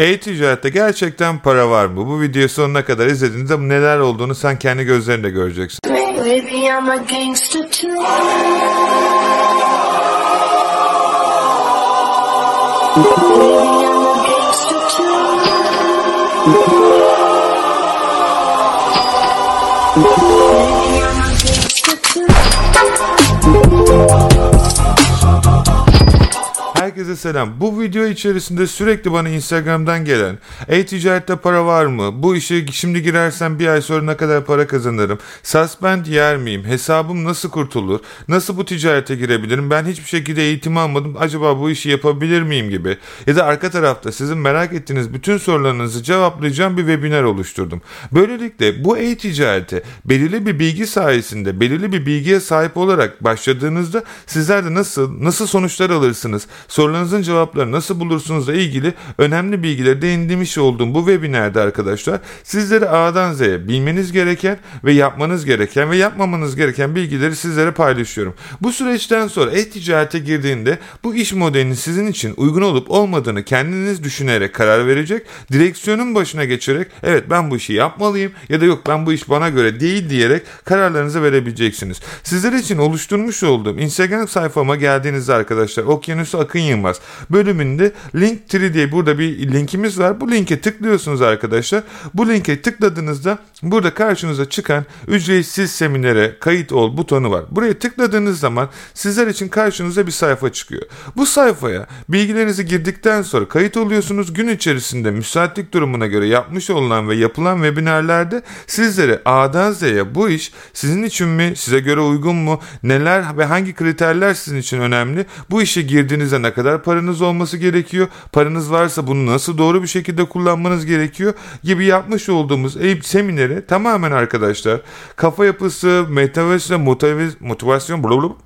E-ticarette gerçekten para var mı? Bu videoyu sonuna kadar izlediğinizde neler olduğunu sen kendi gözlerinde göreceksin. Baby, Herkese selam. Bu video içerisinde sürekli bana Instagram'dan gelen e-ticarette para var mı? Bu işe şimdi girersem bir ay sonra ne kadar para kazanırım? Suspend yer miyim? Hesabım nasıl kurtulur? Nasıl bu ticarete girebilirim? Ben hiçbir şekilde eğitim almadım. Acaba bu işi yapabilir miyim gibi? Ya da arka tarafta sizin merak ettiğiniz bütün sorularınızı cevaplayacağım bir webinar oluşturdum. Böylelikle bu e-ticarete belirli bir bilgi sayesinde, belirli bir bilgiye sahip olarak başladığınızda sizler de nasıl nasıl sonuçlar alırsınız? Sorularınızın cevaplarını nasıl bulursunuzla ilgili önemli bilgileri değindirmiş olduğum bu webinerde arkadaşlar sizlere A'dan Z'ye bilmeniz gereken ve yapmanız gereken ve yapmamanız gereken bilgileri sizlere paylaşıyorum. Bu süreçten sonra e-ticarete girdiğinde bu iş modelinin sizin için uygun olup olmadığını kendiniz düşünerek karar verecek, direksiyonun başına geçerek evet ben bu işi yapmalıyım ya da yok ben bu iş bana göre değil diyerek kararlarınızı verebileceksiniz. Sizler için oluşturmuş olduğum Instagram sayfama geldiğinizde arkadaşlar Okyanus Akın Yılmaz bölümünde Linktree diye burada bir linkimiz var. Bu linke tıklıyorsunuz arkadaşlar. Bu linke tıkladığınızda burada karşınıza çıkan ücretsiz seminere kayıt ol butonu var. Buraya tıkladığınız zaman sizler için karşınıza bir sayfa çıkıyor. Bu sayfaya bilgilerinizi girdikten sonra kayıt oluyorsunuz. Gün içerisinde müsaitlik durumuna göre yapmış olunan ve yapılan webinarlarda sizlere A'dan Z'ye bu iş sizin için mi, size göre uygun mu, neler ve hangi kriterler sizin için önemli, bu işe girdiğinizde ne kadar paranız olması gerekiyor, paranız varsa bunu nasıl doğru bir şekilde kullanmanız gerekiyor gibi yapmış olduğumuz eğitim semineri tamamen arkadaşlar kafa yapısı, motivasyon, motivasyon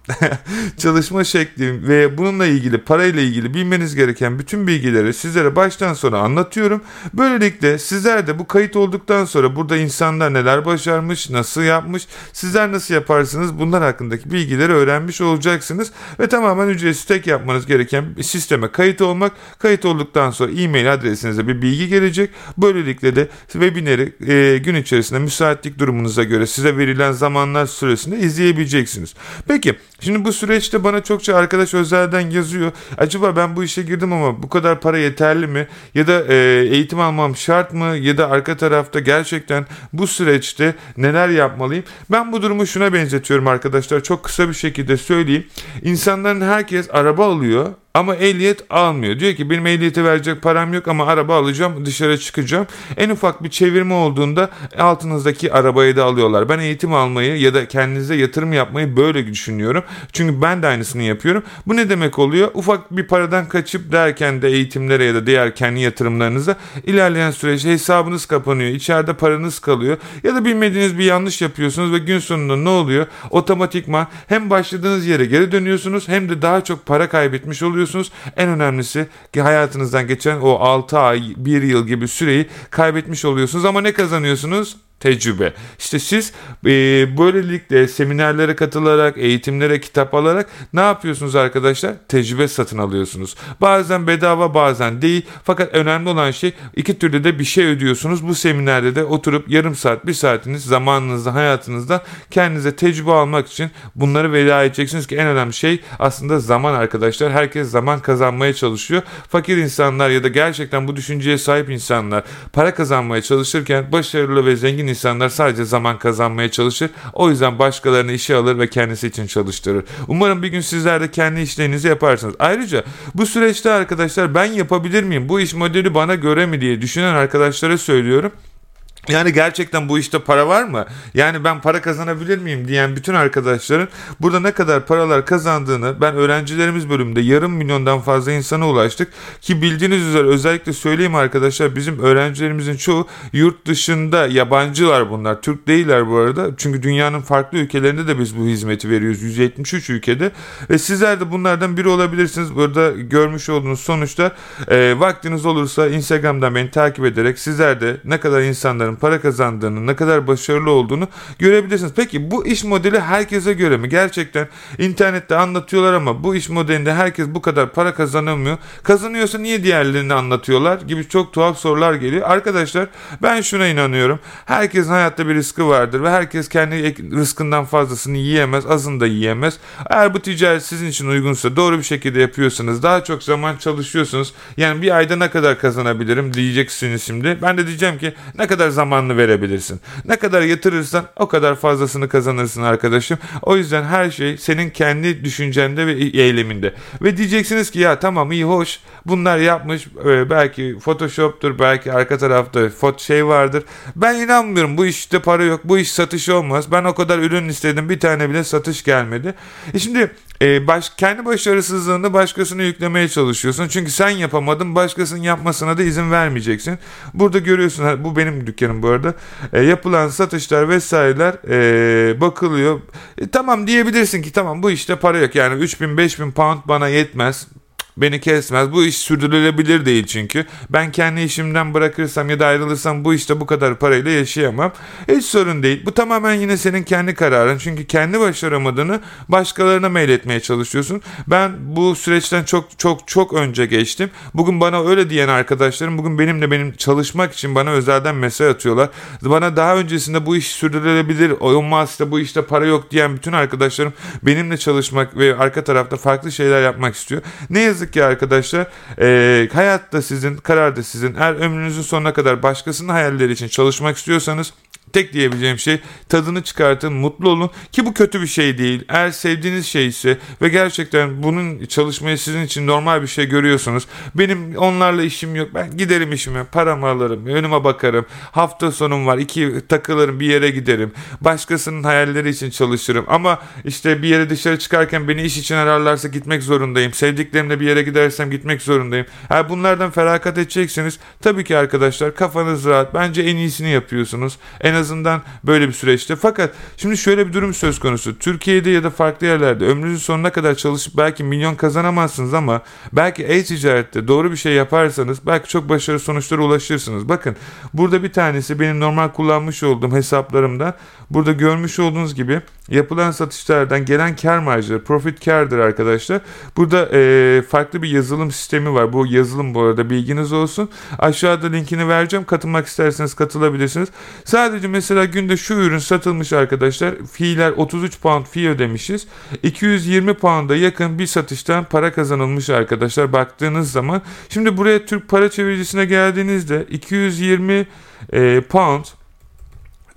çalışma şekli ve bununla ilgili parayla ilgili bilmeniz gereken bütün bilgileri sizlere baştan sona anlatıyorum. Böylelikle sizler de bu kayıt olduktan sonra burada insanlar neler başarmış, nasıl yapmış, sizler nasıl yaparsınız bunlar hakkındaki bilgileri öğrenmiş olacaksınız ve tamamen ücretsiz tek yapmanız gereken sisteme kayıt olmak. Kayıt olduktan sonra e-mail adresinize bir bilgi gelecek. Böylelikle de webineri e, gün içerisinde müsaitlik durumunuza göre size verilen zamanlar süresinde izleyebileceksiniz. Peki şimdi bu süreçte bana çokça arkadaş özelden yazıyor. Acaba ben bu işe girdim ama bu kadar para yeterli mi? Ya da e, eğitim almam şart mı? Ya da arka tarafta gerçekten bu süreçte neler yapmalıyım? Ben bu durumu şuna benzetiyorum arkadaşlar. Çok kısa bir şekilde söyleyeyim. İnsanların herkes araba alıyor ama ehliyet almıyor. Diyor ki benim ehliyeti verecek param yok ama araba alacağım dışarı çıkacağım. En ufak bir çevirme olduğunda altınızdaki arabayı da alıyorlar. Ben eğitim almayı ya da kendinize yatırım yapmayı böyle düşünüyorum. Çünkü ben de aynısını yapıyorum. Bu ne demek oluyor? Ufak bir paradan kaçıp derken de eğitimlere ya da diğer kendi yatırımlarınıza ilerleyen süreçte hesabınız kapanıyor. İçeride paranız kalıyor. Ya da bilmediğiniz bir yanlış yapıyorsunuz ve gün sonunda ne oluyor? Otomatikman hem başladığınız yere geri dönüyorsunuz hem de daha çok para kaybetmiş oluyorsunuz oluyorsunuz. En önemlisi ki hayatınızdan geçen o 6 ay, 1 yıl gibi süreyi kaybetmiş oluyorsunuz ama ne kazanıyorsunuz? Tecrübe. İşte siz e, böylelikle seminerlere katılarak, eğitimlere kitap alarak ne yapıyorsunuz arkadaşlar? Tecrübe satın alıyorsunuz. Bazen bedava bazen değil. Fakat önemli olan şey iki türlü de bir şey ödüyorsunuz. Bu seminerde de oturup yarım saat, bir saatiniz zamanınızda, hayatınızda kendinize tecrübe almak için bunları veda edeceksiniz ki en önemli şey aslında zaman arkadaşlar. Herkes zaman kazanmaya çalışıyor. Fakir insanlar ya da gerçekten bu düşünceye sahip insanlar para kazanmaya çalışırken başarılı ve zengin insanlar sadece zaman kazanmaya çalışır. O yüzden başkalarını işe alır ve kendisi için çalıştırır. Umarım bir gün sizler de kendi işlerinizi yaparsınız. Ayrıca bu süreçte arkadaşlar ben yapabilir miyim? Bu iş modeli bana göre mi diye düşünen arkadaşlara söylüyorum. Yani gerçekten bu işte para var mı? Yani ben para kazanabilir miyim diyen bütün arkadaşların burada ne kadar paralar kazandığını ben öğrencilerimiz bölümünde yarım milyondan fazla insana ulaştık. Ki bildiğiniz üzere özellikle söyleyeyim arkadaşlar bizim öğrencilerimizin çoğu yurt dışında yabancılar bunlar. Türk değiller bu arada. Çünkü dünyanın farklı ülkelerinde de biz bu hizmeti veriyoruz. 173 ülkede. Ve sizler de bunlardan biri olabilirsiniz. Burada görmüş olduğunuz sonuçlar e, vaktiniz olursa Instagram'dan beni takip ederek sizler de ne kadar insanların insanların para kazandığını, ne kadar başarılı olduğunu görebilirsiniz. Peki bu iş modeli herkese göre mi? Gerçekten internette anlatıyorlar ama bu iş modelinde herkes bu kadar para kazanamıyor. Kazanıyorsa niye diğerlerini anlatıyorlar gibi çok tuhaf sorular geliyor. Arkadaşlar ben şuna inanıyorum. Herkesin hayatta bir riski vardır ve herkes kendi rızkından fazlasını yiyemez, azını da yiyemez. Eğer bu ticaret sizin için uygunsa, doğru bir şekilde yapıyorsanız, daha çok zaman çalışıyorsunuz. Yani bir ayda ne kadar kazanabilirim diyeceksiniz şimdi. Ben de diyeceğim ki ne kadar zamanını verebilirsin. Ne kadar yatırırsan o kadar fazlasını kazanırsın arkadaşım. O yüzden her şey senin kendi düşüncende ve eyleminde. Ve diyeceksiniz ki ya tamam iyi hoş bunlar yapmış e, belki Photoshop'tur belki arka tarafta fot şey vardır. Ben inanmıyorum bu işte para yok bu iş satış olmaz. Ben o kadar ürün istedim bir tane bile satış gelmedi. E şimdi e, baş, kendi başarısızlığını başkasına yüklemeye çalışıyorsun. Çünkü sen yapamadın başkasının yapmasına da izin vermeyeceksin. Burada görüyorsun bu benim dükkanım bu arada. E, yapılan satışlar vesaireler e, bakılıyor. E, tamam diyebilirsin ki tamam bu işte para yok. Yani 3000 5000 pound bana yetmez beni kesmez. Bu iş sürdürülebilir değil çünkü. Ben kendi işimden bırakırsam ya da ayrılırsam bu işte bu kadar parayla yaşayamam. Hiç sorun değil. Bu tamamen yine senin kendi kararın. Çünkü kendi başaramadığını başkalarına meyletmeye çalışıyorsun. Ben bu süreçten çok çok çok önce geçtim. Bugün bana öyle diyen arkadaşlarım bugün benimle benim çalışmak için bana özelden mesaj atıyorlar. Bana daha öncesinde bu iş sürdürülebilir olmaz da bu işte para yok diyen bütün arkadaşlarım benimle çalışmak ve arka tarafta farklı şeyler yapmak istiyor. Ne yazık yazık ki arkadaşlar e, hayat da sizin, karar da sizin. Eğer ömrünüzün sonuna kadar başkasının hayalleri için çalışmak istiyorsanız tek diyebileceğim şey tadını çıkartın, mutlu olun ki bu kötü bir şey değil. Eğer sevdiğiniz şey ise ve gerçekten bunun çalışmayı sizin için normal bir şey görüyorsunuz. Benim onlarla işim yok. Ben giderim işime, paramı alırım, önüme bakarım. Hafta sonum var, iki takılırım, bir yere giderim. Başkasının hayalleri için çalışırım. Ama işte bir yere dışarı çıkarken beni iş için ararlarsa gitmek zorundayım. Sevdiklerimle bir yere gidersem gitmek zorundayım. Eğer bunlardan feragat edeceksiniz tabii ki arkadaşlar kafanız rahat. Bence en iyisini yapıyorsunuz. En az azından böyle bir süreçte. Fakat şimdi şöyle bir durum söz konusu. Türkiye'de ya da farklı yerlerde ömrünüzün sonuna kadar çalışıp belki milyon kazanamazsınız ama belki e-ticarette doğru bir şey yaparsanız belki çok başarılı sonuçlara ulaşırsınız. Bakın burada bir tanesi benim normal kullanmış olduğum hesaplarımda burada görmüş olduğunuz gibi yapılan satışlardan gelen kar marjları profit kardır arkadaşlar. Burada e, farklı bir yazılım sistemi var. Bu yazılım bu arada bilginiz olsun. Aşağıda linkini vereceğim. Katılmak isterseniz katılabilirsiniz. Sadece mesela günde şu ürün satılmış arkadaşlar. Fiiller 33 pound fi ödemişiz. 220 pound'a yakın bir satıştan para kazanılmış arkadaşlar baktığınız zaman. Şimdi buraya Türk para çeviricisine geldiğinizde 220 e, pound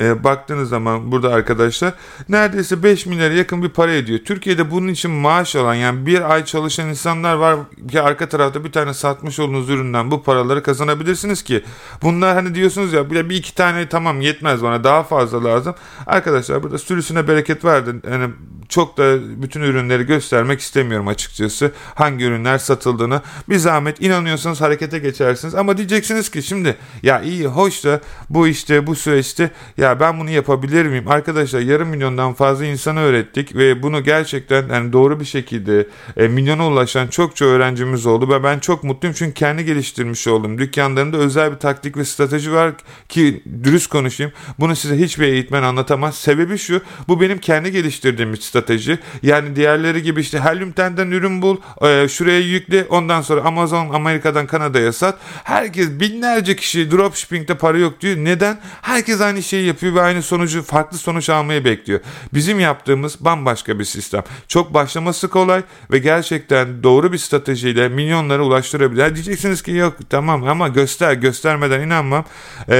e, baktığınız zaman burada arkadaşlar neredeyse 5 milyara yakın bir para ediyor. Türkiye'de bunun için maaş alan yani bir ay çalışan insanlar var ki arka tarafta bir tane satmış olduğunuz üründen bu paraları kazanabilirsiniz ki bunlar hani diyorsunuz ya bir, bir iki tane tamam yetmez bana daha fazla lazım. Arkadaşlar burada sürüsüne bereket verdi. Yani çok da bütün ürünleri göstermek istemiyorum açıkçası. Hangi ürünler satıldığını. Bir zahmet inanıyorsanız harekete geçersiniz. Ama diyeceksiniz ki şimdi ya iyi hoş da bu işte bu süreçte ya ben bunu yapabilir miyim? Arkadaşlar yarım milyondan fazla insana öğrettik ve bunu gerçekten yani doğru bir şekilde e, milyona ulaşan çokça öğrencimiz oldu ve ben çok mutluyum çünkü kendi geliştirmiş oldum. Dükkanlarında özel bir taktik ve strateji var ki dürüst konuşayım. Bunu size hiçbir eğitmen anlatamaz. Sebebi şu bu benim kendi geliştirdiğim bir strateji. Yani diğerleri gibi işte Helium'den ürün bul, e, şuraya yükle, ondan sonra Amazon Amerika'dan Kanada'ya sat. Herkes binlerce kişi dropshipping'de para yok diyor. Neden? Herkes aynı şeyi yapıyor ve aynı sonucu farklı sonuç almayı bekliyor. Bizim yaptığımız bambaşka bir sistem. Çok başlaması kolay ve gerçekten doğru bir stratejiyle milyonlara ulaştırabilir. Diyeceksiniz ki yok tamam ama göster göstermeden inanmam. Ee,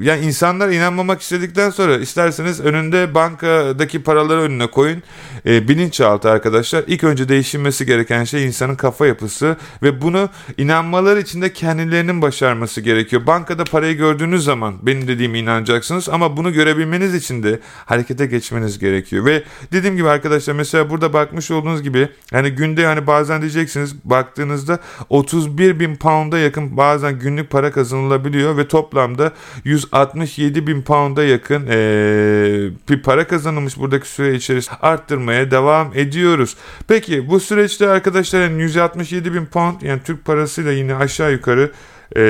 yani insanlar inanmamak istedikten sonra isterseniz önünde bankadaki paraları önüne koyun e, bilinçaltı arkadaşlar. İlk önce değişilmesi gereken şey insanın kafa yapısı ve bunu inanmaları için de kendilerinin başarması gerekiyor. Bankada parayı gördüğünüz zaman benim dediğime inanacaksınız ama bunu görebilmeniz için de harekete geçmeniz gerekiyor. Ve dediğim gibi arkadaşlar mesela burada bakmış olduğunuz gibi hani günde hani bazen diyeceksiniz baktığınızda 31 bin pound'a yakın bazen günlük para kazanılabiliyor ve toplamda 167 bin pound'a yakın ee, bir para kazanılmış buradaki süre içerisinde arttırmaya devam ediyoruz. Peki bu süreçte arkadaşlar yani 167 bin pound yani Türk parasıyla yine aşağı yukarı e,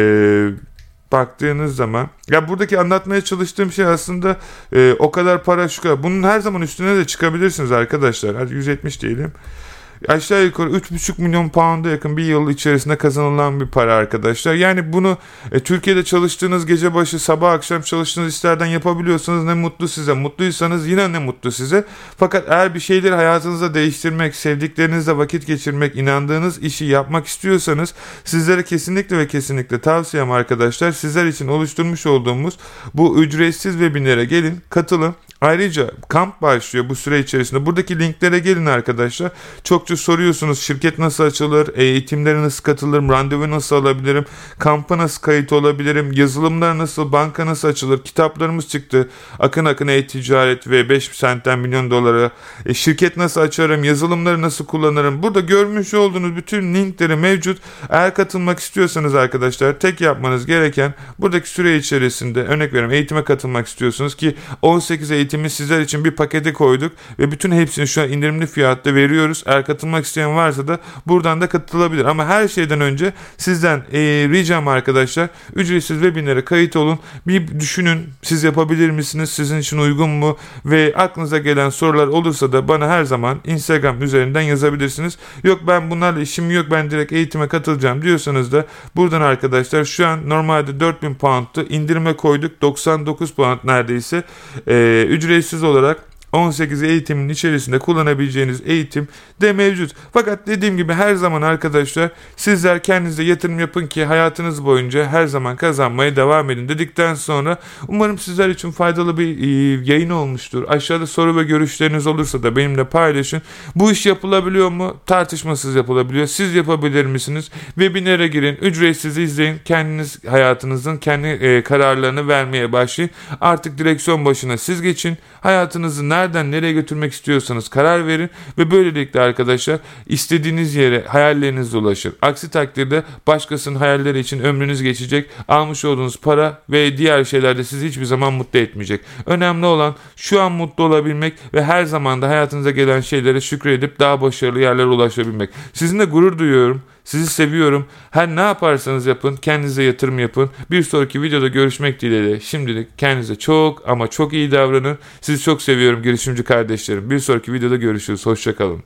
baktığınız zaman ya buradaki anlatmaya çalıştığım şey aslında e, o kadar para şu kadar. Bunun her zaman üstüne de çıkabilirsiniz arkadaşlar. Hadi 170 diyelim aşağı yukarı 3,5 milyon pound'a yakın bir yıl içerisinde kazanılan bir para arkadaşlar. Yani bunu e, Türkiye'de çalıştığınız gece başı sabah akşam çalıştığınız işlerden yapabiliyorsanız ne mutlu size. Mutluysanız yine ne mutlu size. Fakat eğer bir şeyleri hayatınızda değiştirmek, sevdiklerinizle vakit geçirmek, inandığınız işi yapmak istiyorsanız sizlere kesinlikle ve kesinlikle tavsiyem arkadaşlar sizler için oluşturmuş olduğumuz bu ücretsiz webinere gelin, katılın. Ayrıca kamp başlıyor bu süre içerisinde. Buradaki linklere gelin arkadaşlar. Çokça soruyorsunuz şirket nasıl açılır, eğitimlere nasıl katılırım, randevu nasıl alabilirim, kampa nasıl kayıt olabilirim, yazılımlar nasıl, banka nasıl açılır, kitaplarımız çıktı. Akın akın e-ticaret ve 5 sentten milyon dolara. E, şirket nasıl açarım, yazılımları nasıl kullanırım. Burada görmüş olduğunuz bütün linkleri mevcut. Eğer katılmak istiyorsanız arkadaşlar tek yapmanız gereken buradaki süre içerisinde örnek veriyorum eğitime katılmak istiyorsunuz ki 18 eğitim eğitimi sizler için bir pakete koyduk ve bütün hepsini şu an indirimli fiyatta veriyoruz. Eğer katılmak isteyen varsa da buradan da katılabilir. Ama her şeyden önce sizden e, ricam arkadaşlar ücretsiz webinlere kayıt olun. Bir düşünün siz yapabilir misiniz? Sizin için uygun mu? Ve aklınıza gelen sorular olursa da bana her zaman Instagram üzerinden yazabilirsiniz. Yok ben bunlarla işim yok ben direkt eğitime katılacağım diyorsanız da buradan arkadaşlar şu an normalde 4000 pound'tu indirime koyduk 99 pound neredeyse. Ee, ücretsiz olarak 18 eğitimin içerisinde kullanabileceğiniz eğitim de mevcut. Fakat dediğim gibi her zaman arkadaşlar sizler kendinize yatırım yapın ki hayatınız boyunca her zaman kazanmaya devam edin dedikten sonra umarım sizler için faydalı bir e, yayın olmuştur. Aşağıda soru ve görüşleriniz olursa da benimle paylaşın. Bu iş yapılabiliyor mu? Tartışmasız yapılabiliyor. Siz yapabilir misiniz? Webinere girin, ücretsiz izleyin. Kendiniz hayatınızın kendi e, kararlarını vermeye başlayın. Artık direksiyon başına siz geçin. Hayatınızı nereden nereye götürmek istiyorsanız karar verin ve böylelikle arkadaşlar istediğiniz yere hayallerinizle ulaşır. Aksi takdirde başkasının hayalleri için ömrünüz geçecek. Almış olduğunuz para ve diğer şeyler de sizi hiçbir zaman mutlu etmeyecek. Önemli olan şu an mutlu olabilmek ve her zaman da hayatınıza gelen şeylere şükredip daha başarılı yerlere ulaşabilmek. Sizinle gurur duyuyorum. Sizi seviyorum. Her ne yaparsanız yapın kendinize yatırım yapın. Bir sonraki videoda görüşmek dileğiyle. Şimdilik kendinize çok ama çok iyi davranın. Sizi çok seviyorum girişimci kardeşlerim. Bir sonraki videoda görüşürüz. Hoşçakalın.